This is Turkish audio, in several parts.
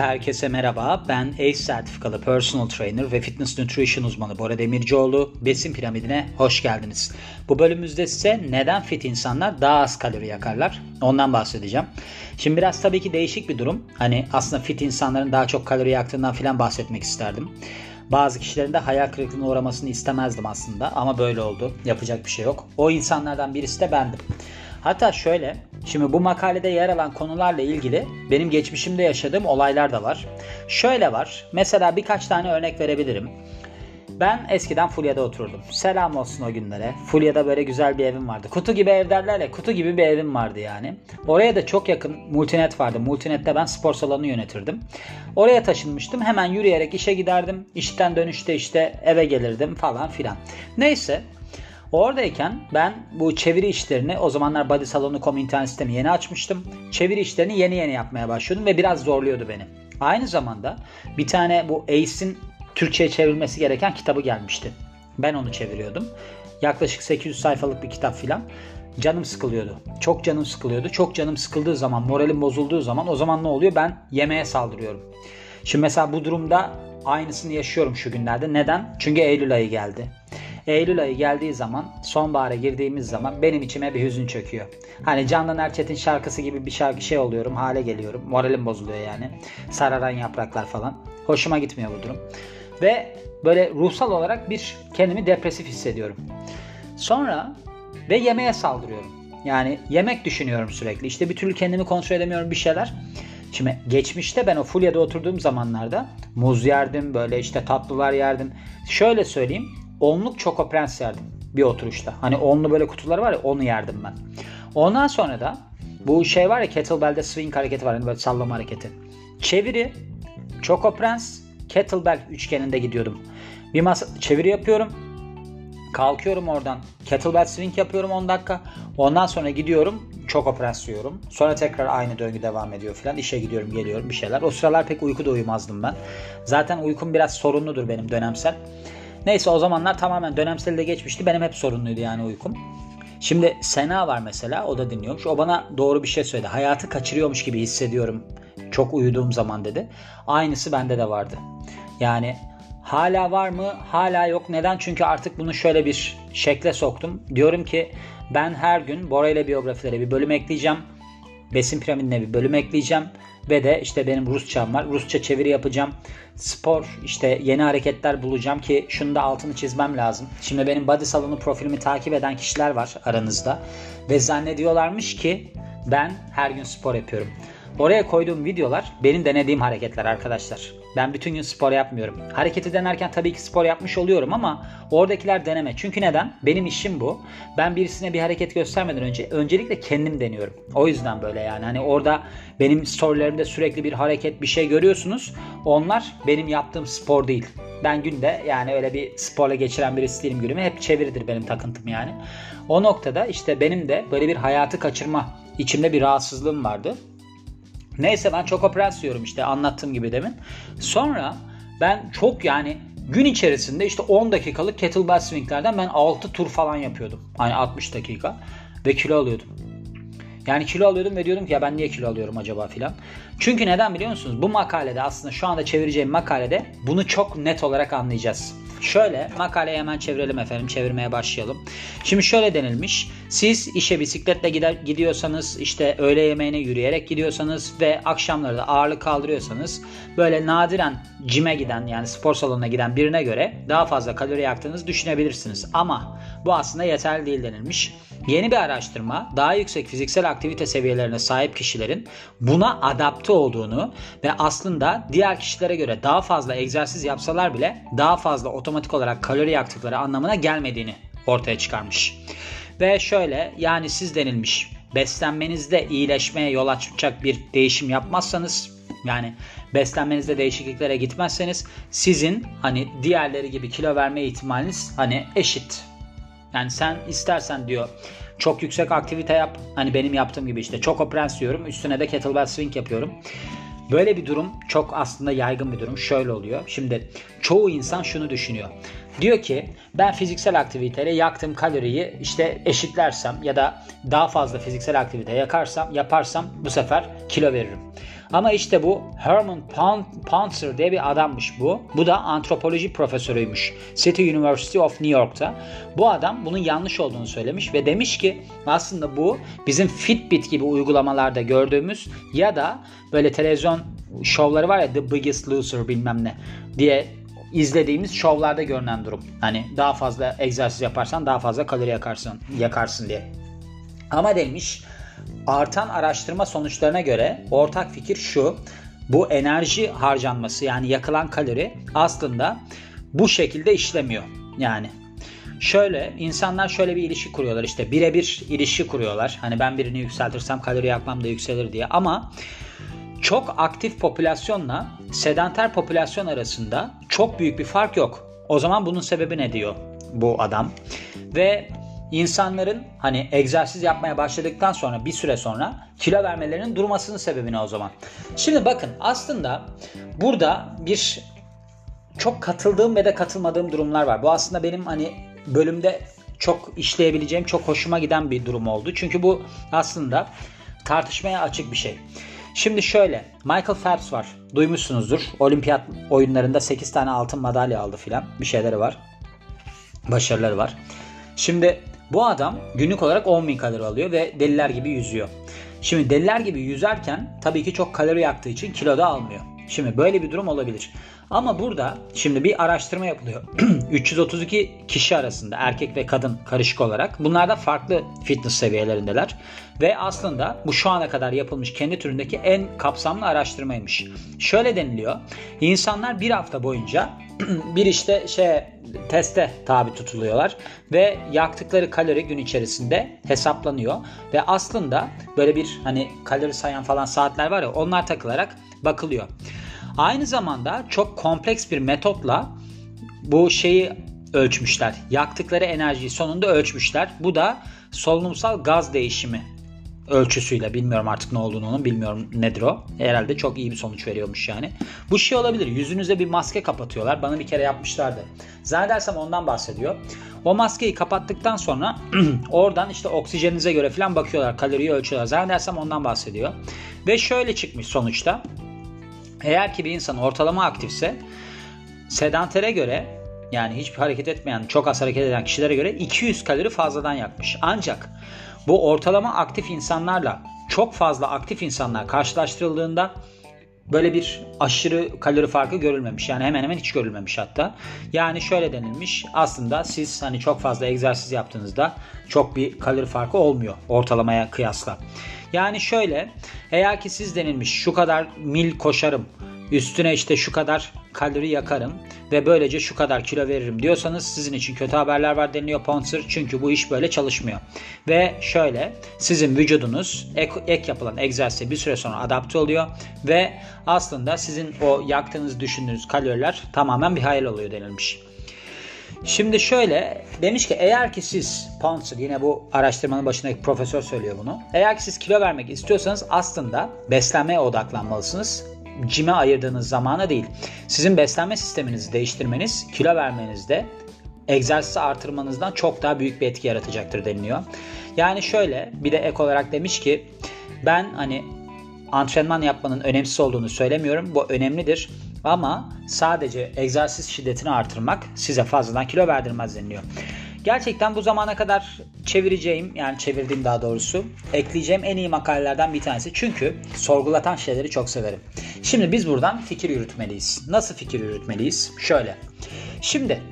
Herkese merhaba. Ben ACE sertifikalı personal trainer ve fitness nutrition uzmanı Bora Demircioğlu. Besin piramidine hoş geldiniz. Bu bölümümüzde size neden fit insanlar daha az kalori yakarlar? Ondan bahsedeceğim. Şimdi biraz tabii ki değişik bir durum. Hani aslında fit insanların daha çok kalori yaktığından falan bahsetmek isterdim. Bazı kişilerin de hayal kırıklığına uğramasını istemezdim aslında ama böyle oldu. Yapacak bir şey yok. O insanlardan birisi de bendim. Hatta şöyle, şimdi bu makalede yer alan konularla ilgili benim geçmişimde yaşadığım olaylar da var. Şöyle var, mesela birkaç tane örnek verebilirim. Ben eskiden Fulya'da otururdum. Selam olsun o günlere. Fulya'da böyle güzel bir evim vardı. Kutu gibi ev derler ya, kutu gibi bir evim vardı yani. Oraya da çok yakın Multinet vardı. Multinet'te ben spor salonu yönetirdim. Oraya taşınmıştım. Hemen yürüyerek işe giderdim. İşten dönüşte işte eve gelirdim falan filan. Neyse Oradayken ben bu çeviri işlerini o zamanlar Body Salonu.com internet sistemi yeni açmıştım. Çeviri işlerini yeni yeni yapmaya başlıyordum ve biraz zorluyordu beni. Aynı zamanda bir tane bu ACE'in Türkçe'ye çevrilmesi gereken kitabı gelmişti. Ben onu çeviriyordum. Yaklaşık 800 sayfalık bir kitap filan. Canım sıkılıyordu. Çok canım sıkılıyordu. Çok canım sıkıldığı zaman, moralim bozulduğu zaman o zaman ne oluyor? Ben yemeğe saldırıyorum. Şimdi mesela bu durumda aynısını yaşıyorum şu günlerde. Neden? Çünkü Eylül ayı geldi. Eylül ayı geldiği zaman sonbahara girdiğimiz zaman benim içime bir hüzün çöküyor. Hani Candan Erçetin şarkısı gibi bir şarkı şey oluyorum hale geliyorum. Moralim bozuluyor yani. Sararan yapraklar falan. Hoşuma gitmiyor bu durum. Ve böyle ruhsal olarak bir kendimi depresif hissediyorum. Sonra ve yemeğe saldırıyorum. Yani yemek düşünüyorum sürekli. İşte bir türlü kendimi kontrol edemiyorum bir şeyler. Şimdi geçmişte ben o Fulya'da oturduğum zamanlarda muz yerdim, böyle işte tatlılar yerdim. Şöyle söyleyeyim, onluk Choco Prens yerdim bir oturuşta. Hani onlu böyle kutuları var ya onu yerdim ben. Ondan sonra da bu şey var ya kettlebell'de swing hareketi var hani böyle sallama hareketi. Çeviri, Choco Prens, kettlebell üçgeninde gidiyordum. Bir masa çeviri yapıyorum. Kalkıyorum oradan. Kettlebell swing yapıyorum 10 dakika. Ondan sonra gidiyorum. Choco Press yiyorum. Sonra tekrar aynı döngü devam ediyor filan. İşe gidiyorum geliyorum bir şeyler. O sıralar pek uyku da uyumazdım ben. Zaten uykum biraz sorunludur benim dönemsel. Neyse o zamanlar tamamen dönemsel de geçmişti. Benim hep sorunluydu yani uykum. Şimdi Sena var mesela o da dinliyormuş. O bana doğru bir şey söyledi. Hayatı kaçırıyormuş gibi hissediyorum çok uyuduğum zaman dedi. Aynısı bende de vardı. Yani hala var mı? Hala yok. Neden? Çünkü artık bunu şöyle bir şekle soktum. Diyorum ki ben her gün Bora ile biyografilere bir bölüm ekleyeceğim. Besin piramidine bir bölüm ekleyeceğim. Ve de işte benim Rusçam var. Rusça çeviri yapacağım. Spor işte yeni hareketler bulacağım ki şunu da altını çizmem lazım. Şimdi benim body salonu profilimi takip eden kişiler var aranızda. Ve zannediyorlarmış ki ben her gün spor yapıyorum. Oraya koyduğum videolar benim denediğim hareketler arkadaşlar. Ben bütün gün spor yapmıyorum. Hareketi denerken tabii ki spor yapmış oluyorum ama oradakiler deneme. Çünkü neden? Benim işim bu. Ben birisine bir hareket göstermeden önce öncelikle kendim deniyorum. O yüzden böyle yani. Hani orada benim storylerimde sürekli bir hareket bir şey görüyorsunuz. Onlar benim yaptığım spor değil. Ben günde yani öyle bir sporla geçiren birisi değilim günümü. Hep çeviridir benim takıntım yani. O noktada işte benim de böyle bir hayatı kaçırma içimde bir rahatsızlığım vardı. Neyse ben çok diyorum işte anlattığım gibi demin. Sonra ben çok yani gün içerisinde işte 10 dakikalık kettlebell swinglerden ben 6 tur falan yapıyordum. Hani 60 dakika ve kilo alıyordum. Yani kilo alıyordum ve diyordum ki ya ben niye kilo alıyorum acaba filan. Çünkü neden biliyor musunuz? Bu makalede aslında şu anda çevireceğim makalede bunu çok net olarak anlayacağız. Şöyle makaleyi hemen çevirelim efendim. Çevirmeye başlayalım. Şimdi şöyle denilmiş. Siz işe bisikletle gider, gidiyorsanız işte öğle yemeğine yürüyerek gidiyorsanız ve akşamları da ağırlık kaldırıyorsanız böyle nadiren cime giden yani spor salonuna giden birine göre daha fazla kalori yaktığınızı düşünebilirsiniz. Ama bu aslında yeterli değil denilmiş. Yeni bir araştırma daha yüksek fiziksel aktivite seviyelerine sahip kişilerin buna adapte olduğunu ve aslında diğer kişilere göre daha fazla egzersiz yapsalar bile daha fazla otomatik olarak kalori yaktıkları anlamına gelmediğini ortaya çıkarmış. Ve şöyle yani siz denilmiş beslenmenizde iyileşmeye yol açacak bir değişim yapmazsanız yani beslenmenizde değişikliklere gitmezseniz sizin hani diğerleri gibi kilo verme ihtimaliniz hani eşit. Yani sen istersen diyor çok yüksek aktivite yap. Hani benim yaptığım gibi işte çok oprens diyorum. Üstüne de kettlebell swing yapıyorum. Böyle bir durum çok aslında yaygın bir durum. Şöyle oluyor. Şimdi çoğu insan şunu düşünüyor. Diyor ki ben fiziksel aktiviteyle yaktığım kaloriyi işte eşitlersem ya da daha fazla fiziksel aktivite yakarsam yaparsam bu sefer kilo veririm. Ama işte bu Herman Pontzer diye bir adammış bu. Bu da antropoloji profesörüymüş. City University of New York'ta. Bu adam bunun yanlış olduğunu söylemiş ve demiş ki aslında bu bizim Fitbit gibi uygulamalarda gördüğümüz ya da böyle televizyon şovları var ya The Biggest Loser bilmem ne diye izlediğimiz şovlarda görünen durum. Hani daha fazla egzersiz yaparsan daha fazla kalori yakarsın, yakarsın diye. Ama demiş artan araştırma sonuçlarına göre ortak fikir şu. Bu enerji harcanması yani yakılan kalori aslında bu şekilde işlemiyor. Yani şöyle insanlar şöyle bir ilişki kuruyorlar işte birebir ilişki kuruyorlar. Hani ben birini yükseltirsem kalori yakmam da yükselir diye ama çok aktif popülasyonla sedanter popülasyon arasında çok büyük bir fark yok. O zaman bunun sebebi ne diyor bu adam? Ve insanların hani egzersiz yapmaya başladıktan sonra bir süre sonra kilo vermelerinin durmasının sebebi ne o zaman? Şimdi bakın aslında burada bir çok katıldığım ve de katılmadığım durumlar var. Bu aslında benim hani bölümde çok işleyebileceğim, çok hoşuma giden bir durum oldu. Çünkü bu aslında tartışmaya açık bir şey. Şimdi şöyle Michael Phelps var. Duymuşsunuzdur. Olimpiyat oyunlarında 8 tane altın madalya aldı filan. Bir şeyleri var. Başarıları var. Şimdi bu adam günlük olarak 10 bin kalori alıyor ve deliler gibi yüzüyor. Şimdi deliler gibi yüzerken tabii ki çok kalori yaktığı için kilo da almıyor. Şimdi böyle bir durum olabilir. Ama burada şimdi bir araştırma yapılıyor. 332 kişi arasında erkek ve kadın karışık olarak bunlar da farklı fitness seviyelerindeler. Ve aslında bu şu ana kadar yapılmış kendi türündeki en kapsamlı araştırmaymış. Şöyle deniliyor. İnsanlar bir hafta boyunca bir işte şey teste tabi tutuluyorlar ve yaktıkları kalori gün içerisinde hesaplanıyor ve aslında böyle bir hani kalori sayan falan saatler var ya onlar takılarak bakılıyor. Aynı zamanda çok kompleks bir metotla bu şeyi ölçmüşler. Yaktıkları enerjiyi sonunda ölçmüşler. Bu da solunumsal gaz değişimi ölçüsüyle bilmiyorum artık ne olduğunu onun bilmiyorum nedir o. Herhalde çok iyi bir sonuç veriyormuş yani. Bu şey olabilir. Yüzünüze bir maske kapatıyorlar. Bana bir kere yapmışlardı. Zannedersem ondan bahsediyor. O maskeyi kapattıktan sonra oradan işte oksijeninize göre falan bakıyorlar. Kaloriyi ölçüyorlar. Zannedersem ondan bahsediyor. Ve şöyle çıkmış sonuçta. Eğer ki bir insan ortalama aktifse sedantere göre yani hiçbir hareket etmeyen, çok az hareket eden kişilere göre 200 kalori fazladan yakmış. Ancak bu ortalama aktif insanlarla çok fazla aktif insanlar karşılaştırıldığında böyle bir aşırı kalori farkı görülmemiş. Yani hemen hemen hiç görülmemiş hatta. Yani şöyle denilmiş. Aslında siz hani çok fazla egzersiz yaptığınızda çok bir kalori farkı olmuyor ortalamaya kıyasla. Yani şöyle eğer ki siz denilmiş şu kadar mil koşarım üstüne işte şu kadar kalori yakarım ve böylece şu kadar kilo veririm diyorsanız sizin için kötü haberler var deniliyor Ponser. Çünkü bu iş böyle çalışmıyor. Ve şöyle sizin vücudunuz ek, ek yapılan egzersize bir süre sonra adapte oluyor ve aslında sizin o yaktığınız düşündüğünüz kaloriler tamamen bir hayal oluyor denilmiş. Şimdi şöyle demiş ki eğer ki siz Pouncer yine bu araştırmanın başındaki profesör söylüyor bunu. Eğer ki siz kilo vermek istiyorsanız aslında beslenmeye odaklanmalısınız. Cime ayırdığınız zamana değil. Sizin beslenme sisteminizi değiştirmeniz kilo vermenizde egzersizi artırmanızdan çok daha büyük bir etki yaratacaktır deniliyor. Yani şöyle bir de ek olarak demiş ki ben hani antrenman yapmanın önemsiz olduğunu söylemiyorum. Bu önemlidir. Ama sadece egzersiz şiddetini artırmak size fazladan kilo verdirmez deniliyor. Gerçekten bu zamana kadar çevireceğim yani çevirdiğim daha doğrusu ekleyeceğim en iyi makalelerden bir tanesi. Çünkü sorgulatan şeyleri çok severim. Şimdi biz buradan fikir yürütmeliyiz. Nasıl fikir yürütmeliyiz? Şöyle. Şimdi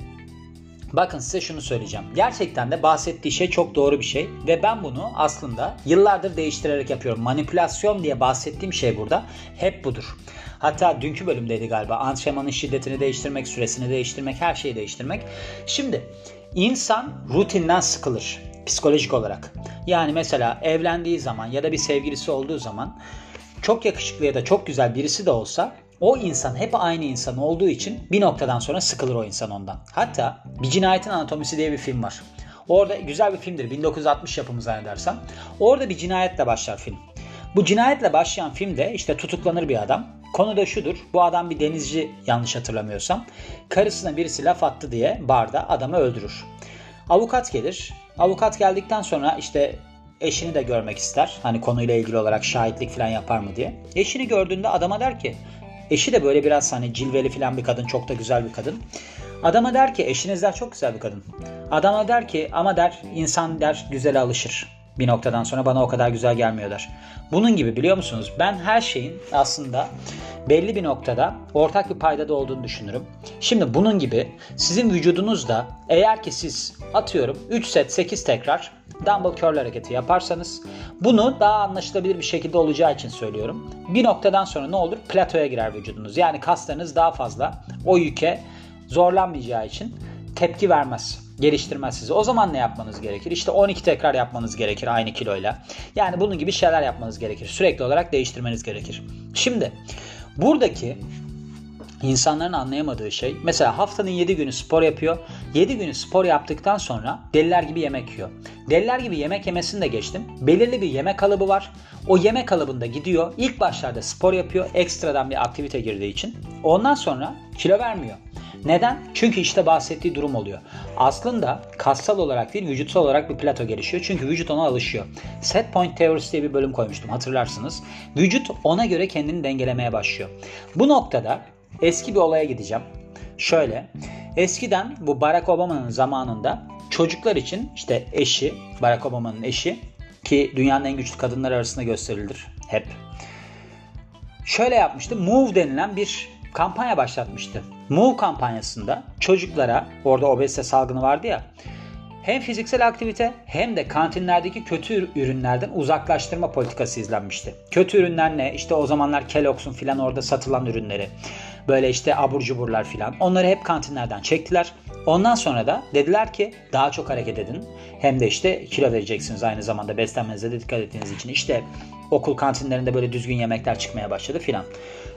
Bakın size şunu söyleyeceğim. Gerçekten de bahsettiği şey çok doğru bir şey ve ben bunu aslında yıllardır değiştirerek yapıyorum. Manipülasyon diye bahsettiğim şey burada hep budur. Hatta dünkü bölümdeydi galiba. Antrenmanın şiddetini değiştirmek, süresini değiştirmek, her şeyi değiştirmek. Şimdi insan rutinden sıkılır psikolojik olarak. Yani mesela evlendiği zaman ya da bir sevgilisi olduğu zaman çok yakışıklı ya da çok güzel birisi de olsa o insan hep aynı insan olduğu için bir noktadan sonra sıkılır o insan ondan. Hatta Bir Cinayetin Anatomisi diye bir film var. Orada güzel bir filmdir. 1960 yapımı zannedersem. Orada bir cinayetle başlar film. Bu cinayetle başlayan filmde işte tutuklanır bir adam Konu da şudur. Bu adam bir denizci yanlış hatırlamıyorsam. Karısına birisi laf attı diye barda adamı öldürür. Avukat gelir. Avukat geldikten sonra işte eşini de görmek ister. Hani konuyla ilgili olarak şahitlik falan yapar mı diye. Eşini gördüğünde adama der ki eşi de böyle biraz hani cilveli falan bir kadın çok da güzel bir kadın. Adama der ki eşiniz der çok güzel bir kadın. Adama der ki ama der insan der güzele alışır. Bir noktadan sonra bana o kadar güzel gelmiyor der. Bunun gibi biliyor musunuz? Ben her şeyin aslında belli bir noktada ortak bir paydada olduğunu düşünürüm. Şimdi bunun gibi sizin vücudunuzda eğer ki siz atıyorum 3 set 8 tekrar dumbbell curl hareketi yaparsanız bunu daha anlaşılabilir bir şekilde olacağı için söylüyorum. Bir noktadan sonra ne olur? Platoya girer vücudunuz. Yani kaslarınız daha fazla o yüke zorlanmayacağı için tepki vermez. Geliştirmez sizi. O zaman ne yapmanız gerekir? İşte 12 tekrar yapmanız gerekir aynı kiloyla. Yani bunun gibi şeyler yapmanız gerekir. Sürekli olarak değiştirmeniz gerekir. Şimdi buradaki insanların anlayamadığı şey mesela haftanın 7 günü spor yapıyor. 7 günü spor yaptıktan sonra deliler gibi yemek yiyor. Deliler gibi yemek yemesini de geçtim. Belirli bir yemek kalıbı var. O yemek kalıbında gidiyor. İlk başlarda spor yapıyor. Ekstradan bir aktivite girdiği için. Ondan sonra kilo vermiyor. Neden? Çünkü işte bahsettiği durum oluyor. Aslında kassal olarak değil vücutsal olarak bir plato gelişiyor. Çünkü vücut ona alışıyor. Set point teorisi diye bir bölüm koymuştum hatırlarsınız. Vücut ona göre kendini dengelemeye başlıyor. Bu noktada eski bir olaya gideceğim. Şöyle. Eskiden bu Barack Obama'nın zamanında çocuklar için işte eşi, Barack Obama'nın eşi ki dünyanın en güçlü kadınlar arasında gösterilir hep. Şöyle yapmıştı. Move denilen bir kampanya başlatmıştı. Move kampanyasında çocuklara orada obezite salgını vardı ya hem fiziksel aktivite hem de kantinlerdeki kötü ürünlerden uzaklaştırma politikası izlenmişti. Kötü ürünler ne? İşte o zamanlar Kellogg's'un filan orada satılan ürünleri. Böyle işte abur cuburlar filan. Onları hep kantinlerden çektiler. Ondan sonra da dediler ki daha çok hareket edin. Hem de işte kilo vereceksiniz aynı zamanda beslenmenize de dikkat ettiğiniz için. İşte okul kantinlerinde böyle düzgün yemekler çıkmaya başladı filan.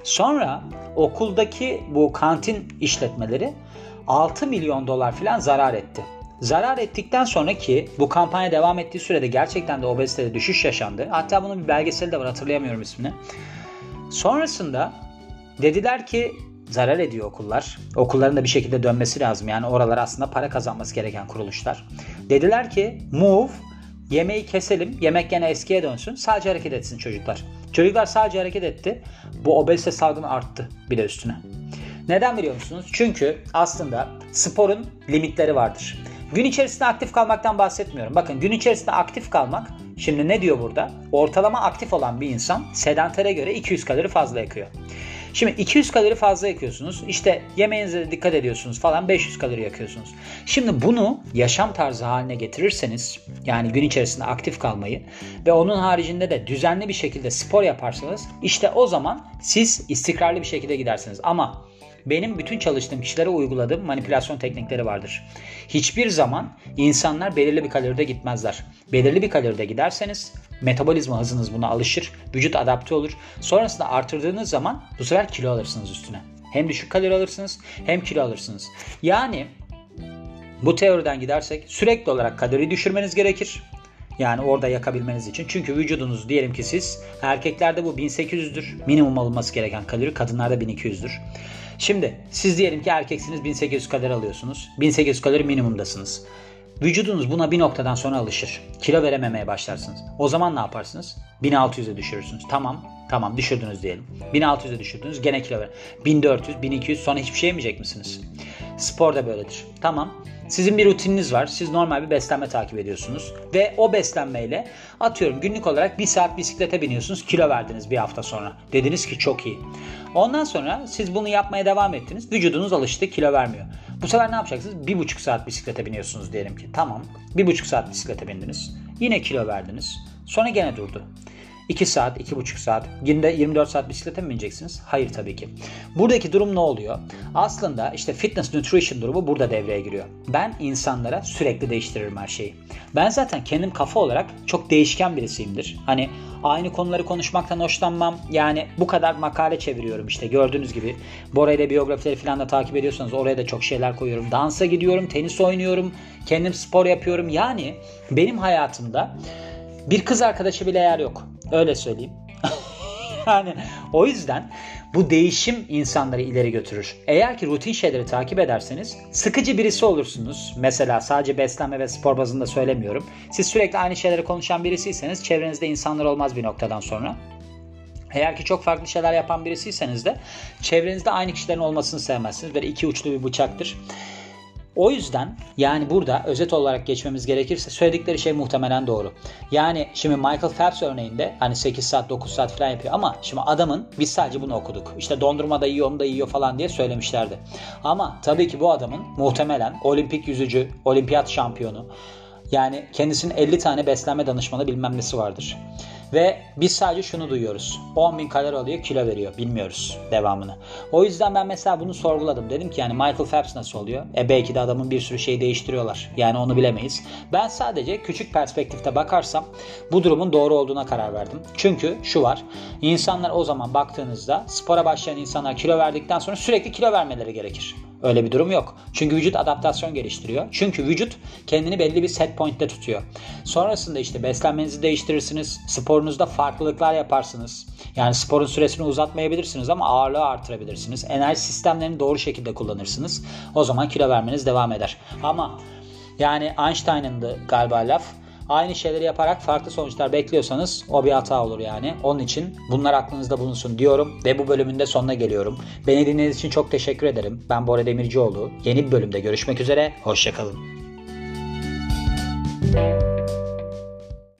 Sonra okuldaki bu kantin işletmeleri 6 milyon dolar filan zarar etti. Zarar ettikten sonra ki bu kampanya devam ettiği sürede gerçekten de obezitede düşüş yaşandı. Hatta bunun bir belgeseli de var hatırlayamıyorum ismini. Sonrasında dediler ki zarar ediyor okullar. Okulların da bir şekilde dönmesi lazım. Yani oralar aslında para kazanması gereken kuruluşlar. Dediler ki move yemeği keselim. Yemek gene eskiye dönsün. Sadece hareket etsin çocuklar. Çocuklar sadece hareket etti. Bu obezite salgını arttı bir de üstüne. Neden biliyor musunuz? Çünkü aslında sporun limitleri vardır. Gün içerisinde aktif kalmaktan bahsetmiyorum. Bakın gün içerisinde aktif kalmak şimdi ne diyor burada? Ortalama aktif olan bir insan sedantere göre 200 kalori fazla yakıyor. Şimdi 200 kalori fazla yakıyorsunuz. İşte yemeğinize de dikkat ediyorsunuz falan 500 kalori yakıyorsunuz. Şimdi bunu yaşam tarzı haline getirirseniz yani gün içerisinde aktif kalmayı ve onun haricinde de düzenli bir şekilde spor yaparsanız işte o zaman siz istikrarlı bir şekilde gidersiniz. Ama benim bütün çalıştığım kişilere uyguladığım manipülasyon teknikleri vardır. Hiçbir zaman insanlar belirli bir kaloride gitmezler. Belirli bir kaloride giderseniz metabolizma hızınız buna alışır, vücut adapte olur. Sonrasında artırdığınız zaman bu sefer kilo alırsınız üstüne. Hem düşük kalori alırsınız hem kilo alırsınız. Yani bu teoriden gidersek sürekli olarak kalori düşürmeniz gerekir. Yani orada yakabilmeniz için. Çünkü vücudunuz diyelim ki siz erkeklerde bu 1800'dür. Minimum alınması gereken kalori kadınlarda 1200'dür. Şimdi siz diyelim ki erkeksiniz 1800 kalori alıyorsunuz. 1800 kalori minimumdasınız. Vücudunuz buna bir noktadan sonra alışır. Kilo verememeye başlarsınız. O zaman ne yaparsınız? 1600'e düşürürsünüz. Tamam. Tamam düşürdünüz diyelim. 1600'e düşürdünüz. Gene kilo ver. 1400, 1200 sonra hiçbir şey yemeyecek misiniz? Spor da böyledir. Tamam. Sizin bir rutininiz var. Siz normal bir beslenme takip ediyorsunuz. Ve o beslenmeyle atıyorum günlük olarak bir saat bisiklete biniyorsunuz. Kilo verdiniz bir hafta sonra. Dediniz ki çok iyi. Ondan sonra siz bunu yapmaya devam ettiniz. Vücudunuz alıştı kilo vermiyor. Bu sefer ne yapacaksınız? Bir buçuk saat bisiklete biniyorsunuz diyelim ki. Tamam. Bir buçuk saat bisiklete bindiniz. Yine kilo verdiniz. Sonra gene durdu. 2 saat, 2,5 saat, günde 24 saat bisiklete mi bineceksiniz? Hayır tabii ki. Buradaki durum ne oluyor? Aslında işte fitness nutrition durumu burada devreye giriyor. Ben insanlara sürekli değiştiririm her şeyi. Ben zaten kendim kafa olarak çok değişken birisiyimdir. Hani aynı konuları konuşmaktan hoşlanmam. Yani bu kadar makale çeviriyorum işte gördüğünüz gibi. Bora ile biyografileri falan da takip ediyorsanız oraya da çok şeyler koyuyorum. Dansa gidiyorum, tenis oynuyorum, kendim spor yapıyorum. Yani benim hayatımda bir kız arkadaşı bile yer yok. Öyle söyleyeyim. yani o yüzden bu değişim insanları ileri götürür. Eğer ki rutin şeyleri takip ederseniz sıkıcı birisi olursunuz. Mesela sadece beslenme ve spor bazında söylemiyorum. Siz sürekli aynı şeyleri konuşan birisiyseniz çevrenizde insanlar olmaz bir noktadan sonra. Eğer ki çok farklı şeyler yapan birisiyseniz de çevrenizde aynı kişilerin olmasını sevmezsiniz. Böyle iki uçlu bir bıçaktır. O yüzden yani burada özet olarak geçmemiz gerekirse söyledikleri şey muhtemelen doğru. Yani şimdi Michael Phelps örneğinde hani 8 saat 9 saat falan yapıyor ama şimdi adamın biz sadece bunu okuduk. İşte dondurma da yiyor onu da yiyor falan diye söylemişlerdi. Ama tabii ki bu adamın muhtemelen olimpik yüzücü, olimpiyat şampiyonu yani kendisinin 50 tane beslenme danışmanı bilmem nesi vardır. Ve biz sadece şunu duyuyoruz. 10 bin kalori alıyor kilo veriyor. Bilmiyoruz devamını. O yüzden ben mesela bunu sorguladım. Dedim ki yani Michael Phelps nasıl oluyor? E belki de adamın bir sürü şeyi değiştiriyorlar. Yani onu bilemeyiz. Ben sadece küçük perspektifte bakarsam bu durumun doğru olduğuna karar verdim. Çünkü şu var. İnsanlar o zaman baktığınızda spora başlayan insanlar kilo verdikten sonra sürekli kilo vermeleri gerekir. Öyle bir durum yok. Çünkü vücut adaptasyon geliştiriyor. Çünkü vücut kendini belli bir set point'te tutuyor. Sonrasında işte beslenmenizi değiştirirsiniz. Sporunuzda farklılıklar yaparsınız. Yani sporun süresini uzatmayabilirsiniz ama ağırlığı artırabilirsiniz. Enerji sistemlerini doğru şekilde kullanırsınız. O zaman kilo vermeniz devam eder. Ama yani Einstein'ın da galiba laf aynı şeyleri yaparak farklı sonuçlar bekliyorsanız o bir hata olur yani. Onun için bunlar aklınızda bulunsun diyorum ve bu bölümün de sonuna geliyorum. Beni dinlediğiniz için çok teşekkür ederim. Ben Bora Demircioğlu. Yeni bir bölümde görüşmek üzere. Hoşçakalın.